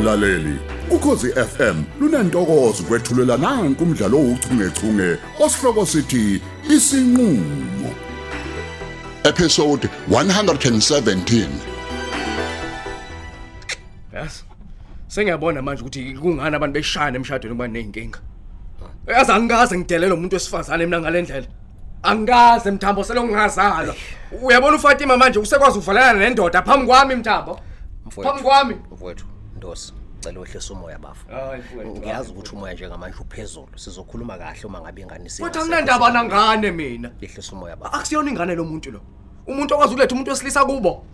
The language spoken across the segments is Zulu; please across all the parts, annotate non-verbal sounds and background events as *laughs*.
mlaleli ukhosi FM lunantokozo kwethulela nanku umdlalo ouchungechunge osihloko sithi isinqulo episode 117 Yes. Sengiyabona manje ukuthi kungani abantu beshayana emshadweni kuba nezinkinga. Yazi angikaze ngidelele umuntu wesifazane mina ngalendlela. Angikaze mthambo selo ngingazalwa. Uyabona uFatima manje usekwazi uvalana nendoda phambi kwami mthambo. Phambi kwami. mfowethu ndosi cela wehlisa umoya bafu Hayi mfowethu. ngiyazi ukuthi umoya njengamanje uphezulu sizokhuluma kahle uma ngabe ingane Futhi isingasekho. anginandaba nangane mina. yehlisa umoya bafu Akusiyona ingane lo muntu lo. Umuntu okwazi ukuletha umuntu wesilisa kubo.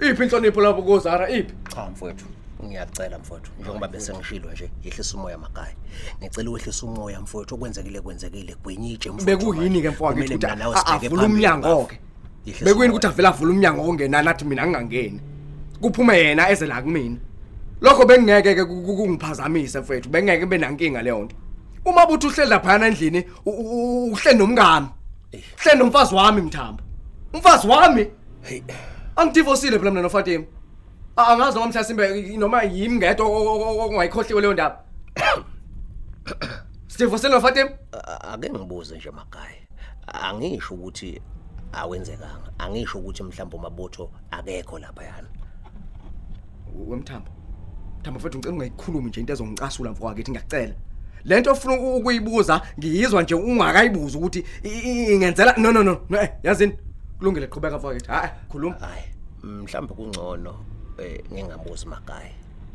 Iphi inhlonipho lapho koZara iphi? cha mfowethu ngiyacela mfowethu njengoba bese ngishilo nje yehlisa umoya makaya ngicela wehlisa umoya mfowethu okwenzekile kwenzekile gwenyitshe mfowethu Bekuyini ke mfowethu Kumele ukuthi mina nawe a- sibheke avule phambili, umnyango bafu. ke. Yehlisa Bekuyini umoya. ukuthi avela avula umnyango ongena nathi mina ngingangeni. Kuphume yena eze la kumina. Lokho bengeke ke ku- ku- kungiphazamise mfethu, bengeke benankinga leyo nto. Uma buthi uhleli lapha endlini, uhleli nomngami. Uhleli nomfazi wami mthambo. Umfazi wami hey angidivosile phela mina noFatima. Angazi noma mhlasimbe noma yimi ngedwa ongayikhohliwe leyo ndaba. *coughs* Sidivosile noFatima? ake ngibuze nje makaya angisho ukuthi awenzekanga angisho ukuthi mhlawumbe umabutho akekho lapha yana wemthambo Thambo mfethu ngicela ungayikhulumi nje into ezongicasula mfowethu wakithi ngiyacela lento ofuna uku- ukuyibuza ngiyizwa nje ungakayibuza ukuthi i- i- ingenzela no no no no, eh yazini kulungile qhubeka mfowethu hayi khuluma hayi mhlawumbe kungcono eh ngingabuzi makaya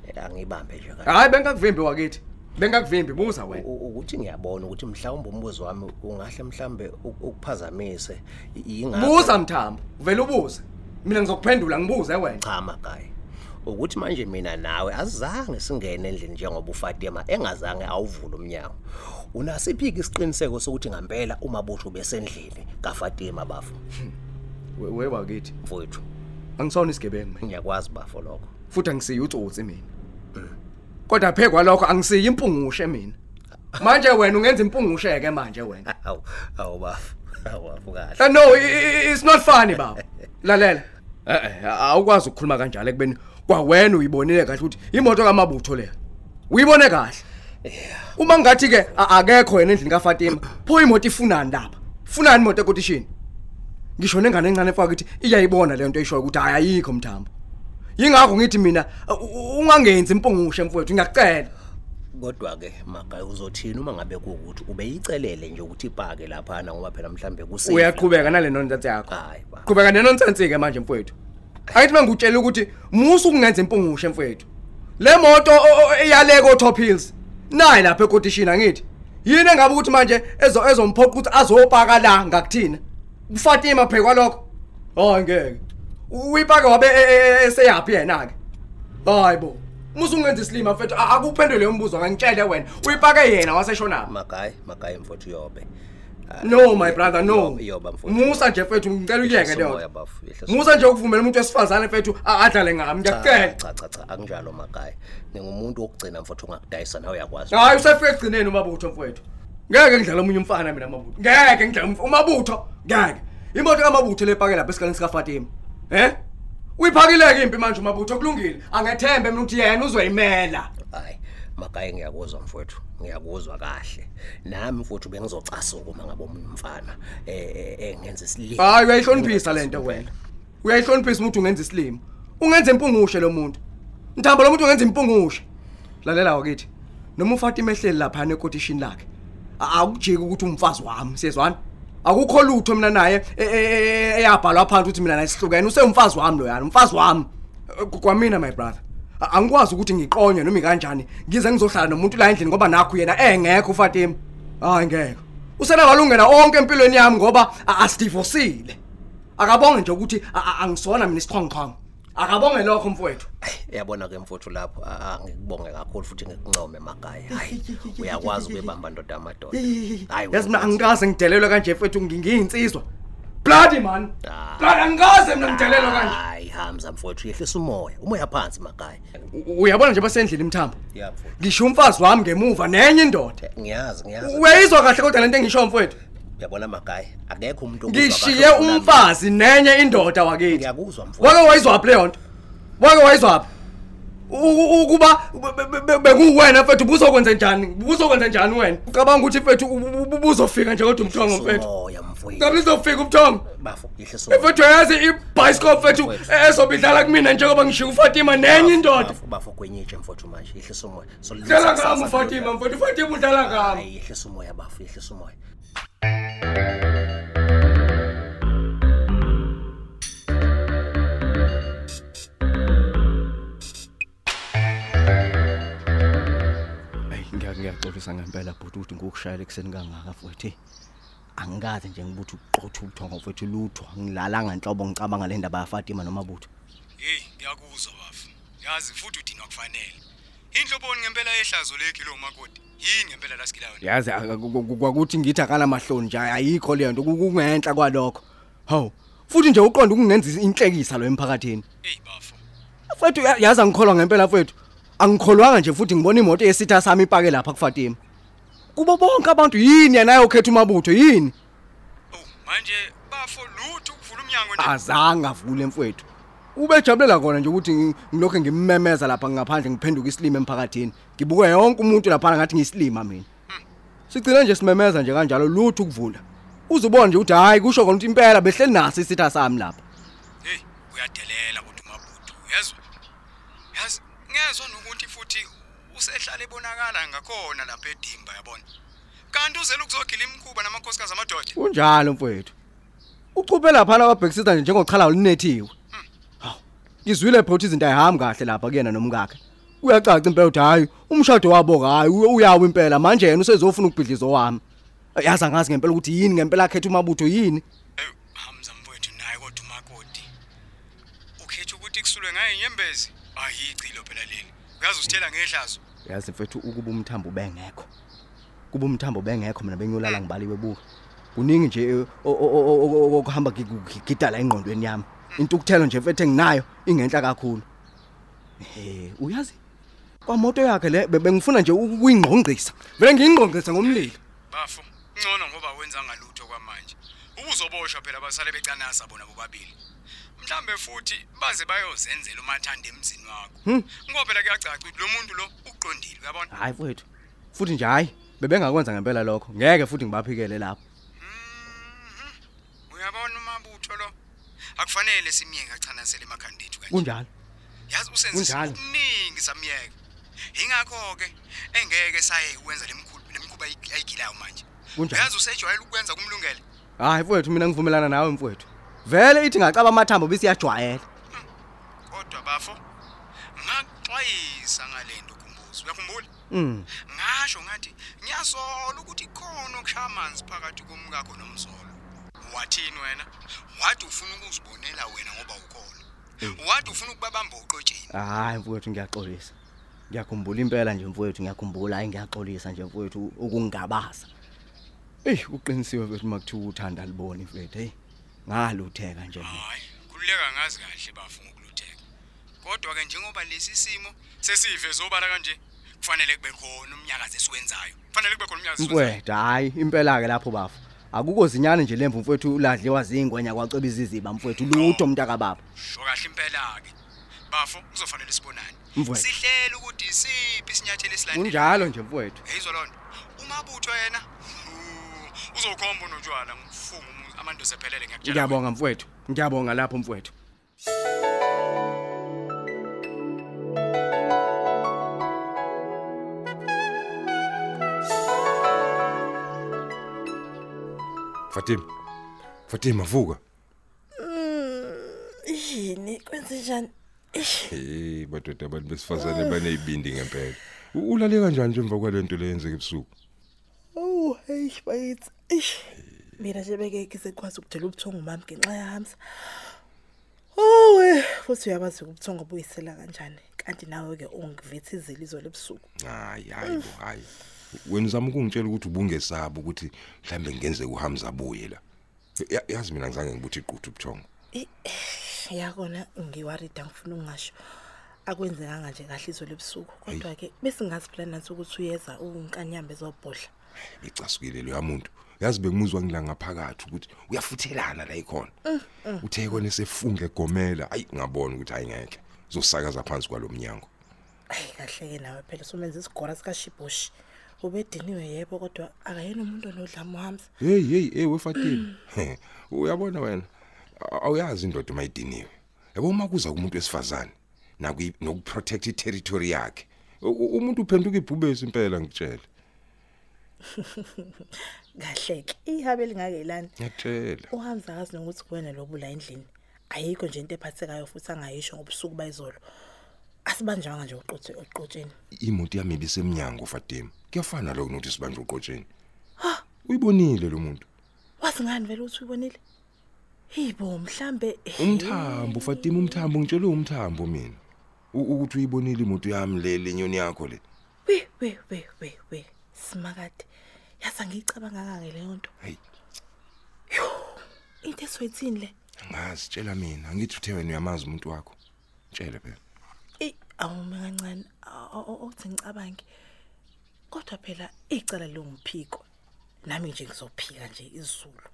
Eh, angibambe nje kahle hayi bengakuvimbi wakithi bengakuvimbi buza wena U- ukuthi ngiyabona ukuthi mhlawumbe umbuzo wami ungahle mhlawumbe uk- ukuphazamise yingakho buza mthambo vele ubuze mina ngizokuphendula ngibuze wena cha makaya ukuthi manje mina nawe azange singene endlini njengoba uFatima engazange awuvule umnyango. Unasiphiki isiqiniseko sokuthi ngempela umabutho besendlini kaFatima bafu We- we wakithi. Mfowethu. Angisona isigebengu mina ngiyakwazi bafo lokho. Futhi angisiyi utsotsi mina. Kodwa phekwa lokho angisiyi impungushe mina. Manje wena ungenza impungushe ke manje wena. *laughs* Awu awu bafu awu bafu kahle. Uh, no, i- i- it's not funny baba. Lalela. Eh eh awukwazi ukukhuluma kanjalo ekubeni kwawena uyibonile kahle ukuthi imoto kaMabutho leya. Uyibone kahle. Uma ngathi ke a- akekho yena endlini kaFatima, pho imoto ifunani lapha? Funani imoto ekotishini? Ngisho nengane encane mfaka ukuthi iyayibona le nto eshoyo ukuthi ayikho mthambo. Yingakho ngithi mina u- u- ungangenzi impungushe mfowethu ngiyacela. kodwa ke makaya uzothina uma ngabe kuukuthi ubeyicelele nje ukuthi ipake lapha ngoba phela mhlambe kusafe Uyaqhubeka nale nonsense yakho. hayi ba Qhubeka nenonsense ke manje mfowethu. Ayithi mangikutshela ukuthi musu kungenza impungushe mfowethu. Le moto o- o- eyaleka Top Hills. Nayi lapha ekotishini angithi. Yini engabe ukuthi manje ezo ezomphoqa ukuthi azopaka la ngakuthina. uFatima phekwa lokho. Hayi ngeke. Uyipake wabe e- e- e- eseyapi yena ke. Hayibo. Musu ungenza isilima mfethu a- akuphendule umbuzo ngangitshele wena. Uyipake yena waseshona. makaya makaya mfowethu yobe No my brother no. Yoba- yoba mfowethu. Musa nje mfethu ngicela uyeke leyo. Yehlisa nto. umoya, bafu, yehlisa umoya. Musa nje ukuvumela umuntu wesifazane mfethu a- adlale ngami Cha, ngiyacela. cha cha cha akunjalo makaya ngingumuntu wokugcina mfowethu ongakudayisa nawe uyakwazi Hayi usefike egcineni umabutho mfowethu. Ngeke ngidlala omunye umfana mina mabutho. Ngeke ngidlala umf- umabutho. Ngeke. Imoto kamabutho lepake lapha esikaleni sika Fatima. Eh? Uyiphakileke impi manje umabutho kulungile. Angethembe mina ukuthi yena uzoyimela. hayi makaya ngiyakuzwa mfowethu ngiyakuzwa kahle nami mfowethu bengizocasuka uma ngabe omunye umfana eh eh, eh ngenza isilimo Hayi uyayihloniphisa lento wena. Uyayihloniphisa umuntu ungenza isilimo. Ungenza impungushe lo muntu. Ntamba lo muntu ungenza impungushe. Lalela wakithi. Noma uFatima ehleli lapha nekotishini lakhe. a- Akujiki ukuthi umfazi wami, siyezwana? Akukho lutho mina naye e- e- e- eyabhalwa phansi ukuthi mina naye sihlukene usengumfazi wami lo yana, umfazi wami. Eh, Kwamina my brother. A- Angikwazi ukuthi ngiqonye noma ikanjani ngize ngizohlala nomuntu la endlini ngoba nakho yena engekho uFatima. Hayi ngeke. Usena walungela onke empilweni yami ngoba a- asidivosile. Akabonge nje ukuthi a- a- angisona mina isiqhongqhongo. Akabonge lokho mfowethu. yabona ke mfowethu lapho a- a- ngikubonge kakhulu futhi ngikuncome makaya hayi *laughs* uyakwazi ukubamba ndoda amadoda hayi Yazi mina angikaze ngidelelwe kanje mfethu ngingiyinsizwa. Bloody man. Ah. Blood angikaze mina ngidelelwe kanje. hayi hamza mfowethu yehlisa umoya umoya phansi makaya U- Uyabona nje basendlini imthambo. ya mfowethu Ngisho umfazi wami ngemuva nenye indoda. ngiyazi ngiyazi Uyayizwa kahle kodwa lento engisho mfowethu. uyabona makaya akekho umuntu okuzwa Ngishiye kahle kunami. umfazi nenye indoda wakithi. ngiyakuzwa mfowethu Wake wayizwa phi leyo nto? Wake wayizwa phi? U- ukuba be- be- be- benguwena mfethu ubuzokwenza njani ubuzokwenza njani wena ucabanga ukuthi mfethu u- u- u- ubuzofika nje kodwa umthongo mfethu Umoya mfowethu. ngabe izofika umthongo Bafo yehlisa umoya. mfethu yazi ibhayisikop mfethu ezobidlala kumina njengoba ngishiya ufatima nenye indoda Bafo bafo kwenyitshe mfowethu manje yehlisa umoya. So dlala ngami ufatima mfethu ufatima udlala ngami Hayi yehlisa umoya bafo yehlisa umoya. Hayi ngiyake ngiyaxolisa ngempela bhuti ukuthi ngokushayela ekseni kangaka futhi angikaze nje ngibuthi uqotha ubuthongo futhi lutho. Ngilalanga inhlobo ngicabanga le ndaba yaFatima noma butho. Hey ngiyakuzwa bafu. Yazi futhi udinwa kufanele. Inhloboni ngempela yehlazo lekilo makoti? Yini ngempela lasikilayo yazi aka- ku- ku- kwakuthi ngithi akana mahloni nje ayikho le nto. Kungenhla kwalokho. Hawu futhi nje uqonda ukungenza inhlekisa lo emphakathini. Hey bafu. Mfethu ya- yazi angikholwa ngempela mfethu. Angikholwanga nje futhi ngibona imoto yesitha sami ipake lapha kuFatima. Kubo bonke abantu yini yena ayokhetha umabutho yini? oh manje bafo lutho ukuvula umnyango nje Azange avule mfethu. Ubejabulela kona nje ukuthi ngi- ngilokho ngimmemeza lapha ngaphandle ngiphenduka isilima emphakathini. Ngibuke yonke umuntu lapha ngathi ngisilima mina. Sigcina nje simemeza nje kanjalo lutho ukuvula. Uzubona nje ukuthi hayi kusho ukuthi impela behleli naso isitha sami lapha. hey uyadelela kodwa umabutho yezwa yazi ngezwe nokuthi futhi usehlala ebonakala ngakhona lapha edimba yabona kanti uzela ukuzogila imkhuba namakhosikazi amadoda Kunjalo mfowethu. Uchube lapha kwabhekisisa nje njengochala olunethiwe. Hawu. Ngizwile phela ukuthi izinto ayihambi kahle lapha kuyena nomkakhe. Kuyacaca impela ukuthi hayi umshado wabo hayi uyawo impela manje yena usezofuna ukubhidlizo wami. Yazi angazi ngempela ukuthi yini ngempela akhetha umabutho yini. hey hamza mfowethu naye kodwa umakoti ukhetha ukuthi kusulwe ngaye inyembezi ayicilo phela leli uyazi usithela ngehlazo Yazi mfethu ukuba umthambo bengekho. Kuba umthambo bengekho mina benyolala ngibaliwe buka. Kuningi nje eh, o- o- o- o- o- okuhamba gidala engqondweni yami. Into ukuthelo nje mfethu enginnayo ingenhla kakhulu. Eh uyazi kwamoto yakhe le be- bengifuna nje ukuyingqongqisa. Vele ngiyingqongqisa ngomlilo. bafo ngcono ngoba wenza ngalutho kwamanje ubuzoboshwa phela basale becanasa bona bobabili mhlambe futhi baze bayozenzela umathanda emzini wakho ngoba phela kuyacaca ukuthi lo muntu lo uqondile uyabona Hayi mfethu. Futhi nje hayi bebengakwenza ngempela lokho. Ngeke futhi ngibaphikele lapho. uyabona umabutho lo akufanele simyeke achanasele emakhanda ethu kanje Kunjalo. yazi usenze kunjalo. okuningi samyeka ingakho ke engeke saye ukwenza lemkhulu lemkhuba ayi- ayigilayo manje Kunjalo. yazi usejwayele ukwenza kumlungele Hayi mfethu mina ngivumelana nawe mfethu. Vele ithi ngacaba amathambo bese iyajwayela. kodwa bafo ngaxwayisa ngalento kumbuzo uyakhumbula Mm. ngasho ngathi ngiyasola ukuthi khona okushaya amanzi phakathi komkakho nomzolo wathini wena wathi ufuna ukuzibonela wena ngoba ukhona wathi ufuna ukubabamba uqotsheni Hayi mfowethu ngiyaxolisa. Ngiyakhumbula impela nje mfowethu ngiyakhumbula hayi ngiyaxolisa nje mfowethu ukungabaza. Eh uqinisiwe mfethu makuthiwa uthanda libone mfethu hey. Ngalutheka nje mina. hayi khululeka ngazi kahle bafo ngokulutheka kodwa ke njengoba lesi simo sesive zobala kanje kufanele kube khona umnyakazi esiwenzayo kufanele kube khona umnyakazi esiwenzayo Mfowethu hayi impela ke lapho bafu. Akuko zinyane nje lemvu mfowethu uladliwa zingwenya kwaceba iziziba mfowethu lutho mntaka baba. sho kahle impela ke bafo kuzofanele sibonane Mfowethu. sihlele ukuthi isiphi isinyathelo esilandelayo Kunjalo nje mfowethu. Yizwa lonto. Umabutho yena uh, uzokhomba notshwala ngifunga umu- amandosi ephelele ngiyakutshela. Ngiyabonga mfowethu. Ngiyabonga lapho mfowethu. Fatima. Fatima vuka. yini kwenze njani Hey badoda abantu besifazane banezibindi ngempela. U- Ulale kanjani nje emva kwalento leyenzeka ebusuku? oh hey bayithi ish mina nje beke ngisekwazi ukudela ubuthongo mami ngenxa yahamsa oh we futhi uyabazi ubuthongo buyisela kanjani kanti nawe ke ungivithizile izolo ebusuku Hayi hayi bo hayi. Wena uzama ukungitshela ukuthi ubungesaba ukuthi mhlambe ngenze uHamza abuye la. Ya- Yazi mina ngizange ngibuthi iquthu ubuthongo. yakona ngiwarida ngifuna ungasho akwenzekanga nje kahle izolo ebusuku kodwa ke bese ngazi plan nathi ukuthi uyeza unkanyambe zobhodla Icasukile lo yamuntu. Yazi bengimuzwa ngila ngaphakathi ukuthi uyafuthelana la ikhona. Uthe kona sefunge egomela. Ayi ngabona ukuthi ayingeke. Uzosakaza phansi kwalomnyango. Ayi kahle ke nawe phela somenza isigora sika Shibushi. Ubediniwe yebo kodwa akayena umuntu onodlamo uhamza. hey hey hey wefatima *clears throat* uyabona wena a- awuyazi indoda mayidiniwe yabo uma kuza kumuntu wesifazane naku nokuprotect iterritory yakhe U- u- umuntu uphenduka ibhubesi impela ngitshela *laughs* Kahle ke. Ihabe lingakelani. ngiyatshela Uhamza akazi nokuthi kuwena lobula endlini. Ayikho nje into ephathekayo futhi angayisho ngobusuku bayizolo. Asibanjanga nje uqothe oqotsheni. imoto yami ibisemnyango fatima kuyafana lokho nokuthi sibanje uqotsheni uyibonile lo muntu Wazi ngani vele uthi uyibonile? Hibo mhlambe umthambo fatima umthambo ngitshele umthambo mina ukuthi uyibonile imoto yami le lenyoni yakho le we we we we we simakade. Yaza ngicabanga ngake leyo nto. Hayi. Into eswethini le. ngazi tshela mina ngithi uthe wena uyamazi umuntu wakho tshele phela Eh awume kancane othi ngicabange. Kodwa phela icala longumphiko. Nami nje ngizophika nje izulu.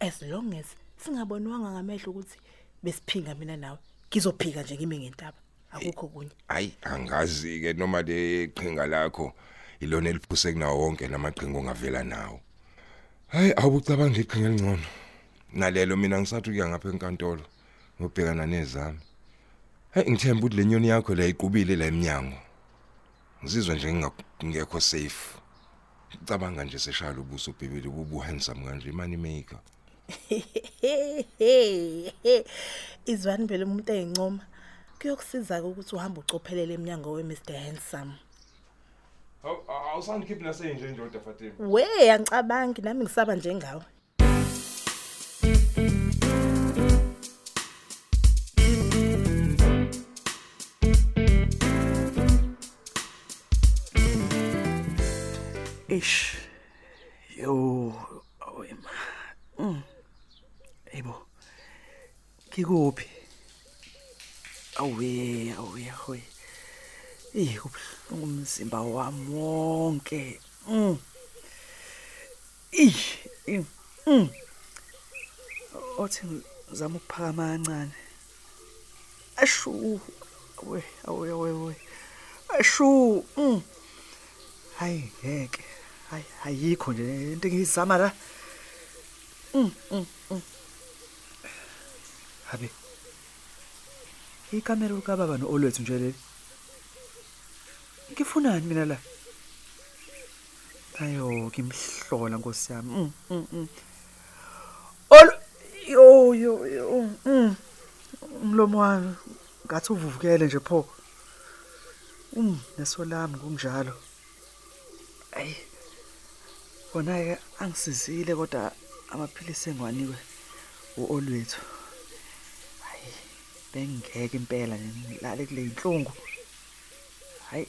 As long as singabonwanga ngamehlo ukuthi besiphinga mina nawe. Ngizophika nje kimi ngentaba. Akukho kunye. hayi angazi ke noma le qhinga lakho ilona eliphuse kunawo wonke lamaqhinga ongavela nawo. Hayi awucabanga iqhinga elingcono. Nalelo mina ngisathi kuya ngapha enkantolo ngobhekana nezami. Hey ngithemba ukuthi lenyoni yakho la iqubile la eminyango ngizizwa nje ngingekho safe. Cabanga nje seshaya ubuso bhebeli bubu handsome kanje money maker. *laughs* Izwani phela umuntu eyincoma. Kuyokusiza ukuthi uhambe ucophelele eminyango we Mr Handsome. Awusandikhiphi nasenje ndoda Fatima We angicabangi nami ngisaba njengawe. Ish. Yo, awema. Mm. Ebo. Kikuphi? Awe, awe, hoy. Eh, kubhlungu umzimba wami wonke. Mm. Ih, eh, mm. Othi ngizama ukuphakama kancane. Ashu. Awe, awe, awe, awe. Ashu. Mm. hayi ngeke hayi ayikho nje into engiyizama la mm mm mm habe ikamera ukababa noolwethu nje leli ngifunani mina la? Ayo ngimhlola nkosi yami. Mm mm mm. Ol yo yo umlomo wami ngathi uvuvukele nje pho. Um nesolami kunjalo ayi bona ke angisizile kodwa amaphilisi engwaniwe uolwethu hayi bengeke impela ngilale kule inhlungu hayi.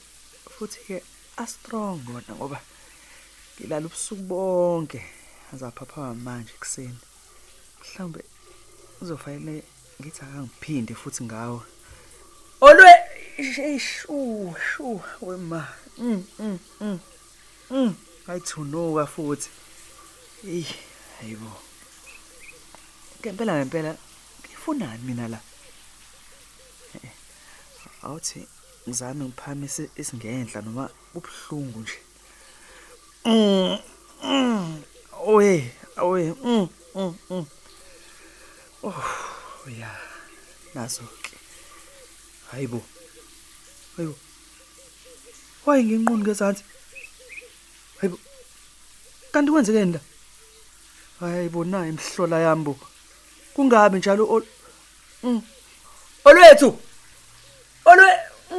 Futhi ke a strong kodwa ngoba ngilala ubusuku bonke azaphapha manje kuseni mhlawumbe uzofanele ngithi akangiphinde futhi ngawo olwe shu shu wema mm mm mm Mm, ayithunuka futhi. Eh, hayibo. Ngempela ngempela ngifunani mina la? Awuthi ngizame ngiphamise isingenhla noma ubhlungu nje. Owe, owe. Mm, mm, mm. Oh, ya. Naso ke. Hayibo. Hayibo. Wayi nginquni ngezansi. Hayibo. Kanti kwenzekeni la? Hayibo nayi imhlola yami bo. Kungabe njalo ol Mm. Olwethu.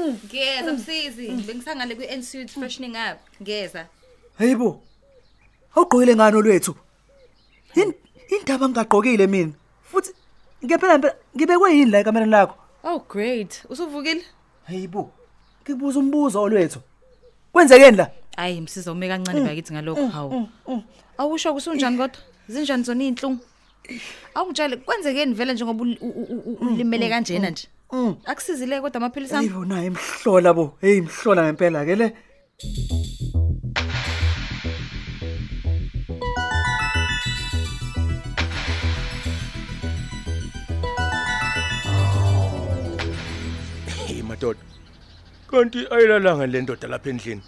Ngeza msizi, bengisangale kwi-Ensuite freshening up. Ngeza. Hayibo. Awugqokile ngani olwethu? Indaba ngigaqokile mina. Futhi ngempela ngempela ngibekwe yini la ekamereni lakho? Oh great. Usuvukile? Hayibo. Ngikubuza umbuzo olwethu. Kwenzekeni la? Hayi msiza ume kancane bakithi ngalokho hawu. Awusho kusunjani kodwa? Zinjani zona izinhlungu? Awungitshele kwenzekeni vele njengoba ul- u- u- u- ulimele kanjena nje. Akusizile kodwa amaphilisi ami. Hayibo nayi imhlola bo. Hey imhlola ngempela ke le. hey madoda. Kanti ayilalanga le ndoda lapha endlini.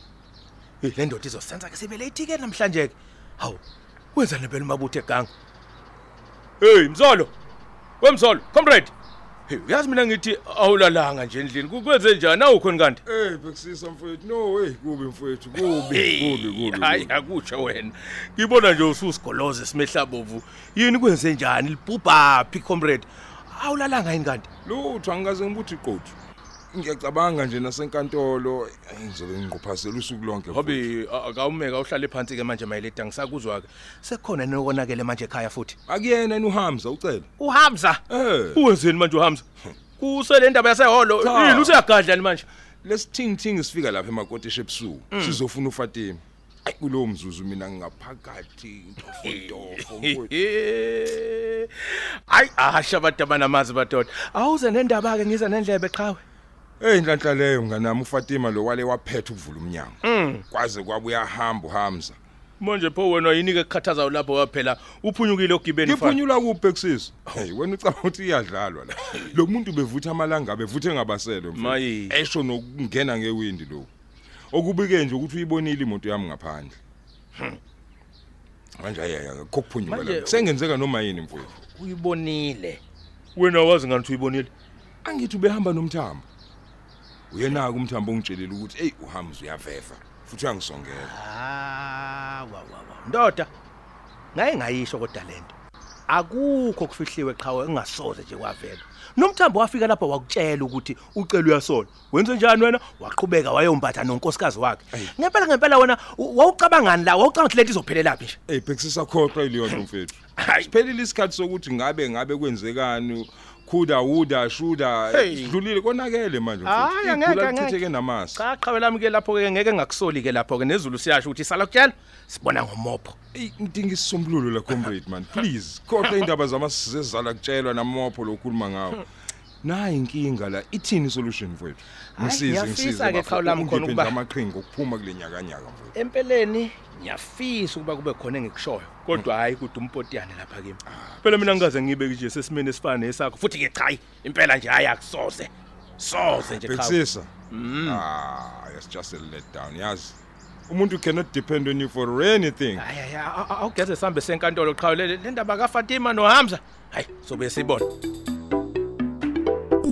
Hey le ndoda izosenza ke sibe late ke namhlanje ke. Hawu wenza nebele mabuthe eganga hey mzolo. Wemzolo comrade. Hey uyazi mina ngithi awulalanga nje endlini kukwenze njani? Awukhona kanti. Eh bekusisa mfowethu. No hey kubi mfowethu kubi kubi kubi hayi akutsho wena. Ngibona nje ususigoloze simehlabovu yini kwenze njani? Libhubha phi comrade. Awulalanga yini kanti? Lutho angikaze ngibuthi iqothu ngiyacabanga nje nasenkantolo eh, ngizobe ngiqophazela usuku lonke mfowethu. Hobi akawumeka uhlale phansi ke manje mayeleta ngisakuzwa ke sekhona nokonakele manje ekhaya futhi? Akuyena ni uhamza ucela uHamza? Eh uwenzeni manje uHamza? Kusele indaba yaseholo. Cha. yini useyagadlani manje? Lesithingithingi sifika lapha emakotishe ebusuku. Sizofuna uFatima ayi kulowo mzuzu mina ngingaphakathi intofo mfowethu hayi asha abantu abanamazi badoda awuze nendaba ke ngiza nendlebe qhawe. Hey nhlanhla leyo mnganami uFatima lo wale waphetha ukuvula umnyango. Kwaze kwabuya hamba uhamza. Manje pho wena yini ke kukhathaza lapho waphela uphunyukile ogibeni mfana ngiphunyula kuphi ekusisi? Hey wena ucabanga ukuthi iyadlalwa la. Lo muntu bevutha amalanga bevuthe ngabaselo mfowethu. Mayi. esho nokungena ngewindi lo. Okubike nje ukuthi uyibonile imoto yami ngaphandle. Manje ayaya kokuphunyuka Manje- la sengenzeka noma yini mfowethu? Uyibonile. Wena wazi ngani ukuthi uyibonile? Angithi ubehamba nomthambo. Uyena umthambo ongitshelile ukuthi hey uhamza uyavefa futhi uyangisongela Ah, wa wa wa. Ndoda. Ngaye ngayisho kodwa lento. Akukho kufihliwe qhawe engasoze nje kwavela. Nomthambo wafika lapha wakutshela ukuthi ucela uyasola. Wenze njani wena? Waqhubeka wayombatha nonkosikazi wakhe. Ngempela ngempela wena u- wawucabangani la? Wawucabanga ukuthi lento izophelela phi nje? hey bhekisisa khokha leyo nto mfethu Hayi. siphelile isikhathi sokuthi ngabe ngabe kwenzekani khuda wuda shuda Hey. sidlulile konakele manje Hayi, angeke, Ikhula angeke. lichitheke namasi Cha qhawe lami ke lapho ke ngeke ngakusoli ke lapho ke nezulu siyasho ukuthi sala kutshela sibona ngomopho. Ey ngidinga isisombululo la comrade man please kodwa indaba zamasizezala kutshelwa namopho lokhuluma ngawo nayi inkinga la ithini solution mfethu Hayi, ngisize ngiyafisa ngisize ke qhawe lami khona ukuba- amaqhinga okuphuma kule nyaka nyaka mfethu Empeleni ngiyafisa ukuba kube khona engikushoyo kodwa hayi kude umpotiyane lapha kimi. Phela mina ngikaze ngibeke nje sesimene esifana nesakho futhi ke cha impela nje hayi akusoze. Soze nje cha. bhekisisa ah it's just a let down yazi umuntu cannot depend on you for anything Hayi hayi awugeze sambe senkantolo qhawe le le ndaba kaFatima noHamza. Hayi sobe sibona.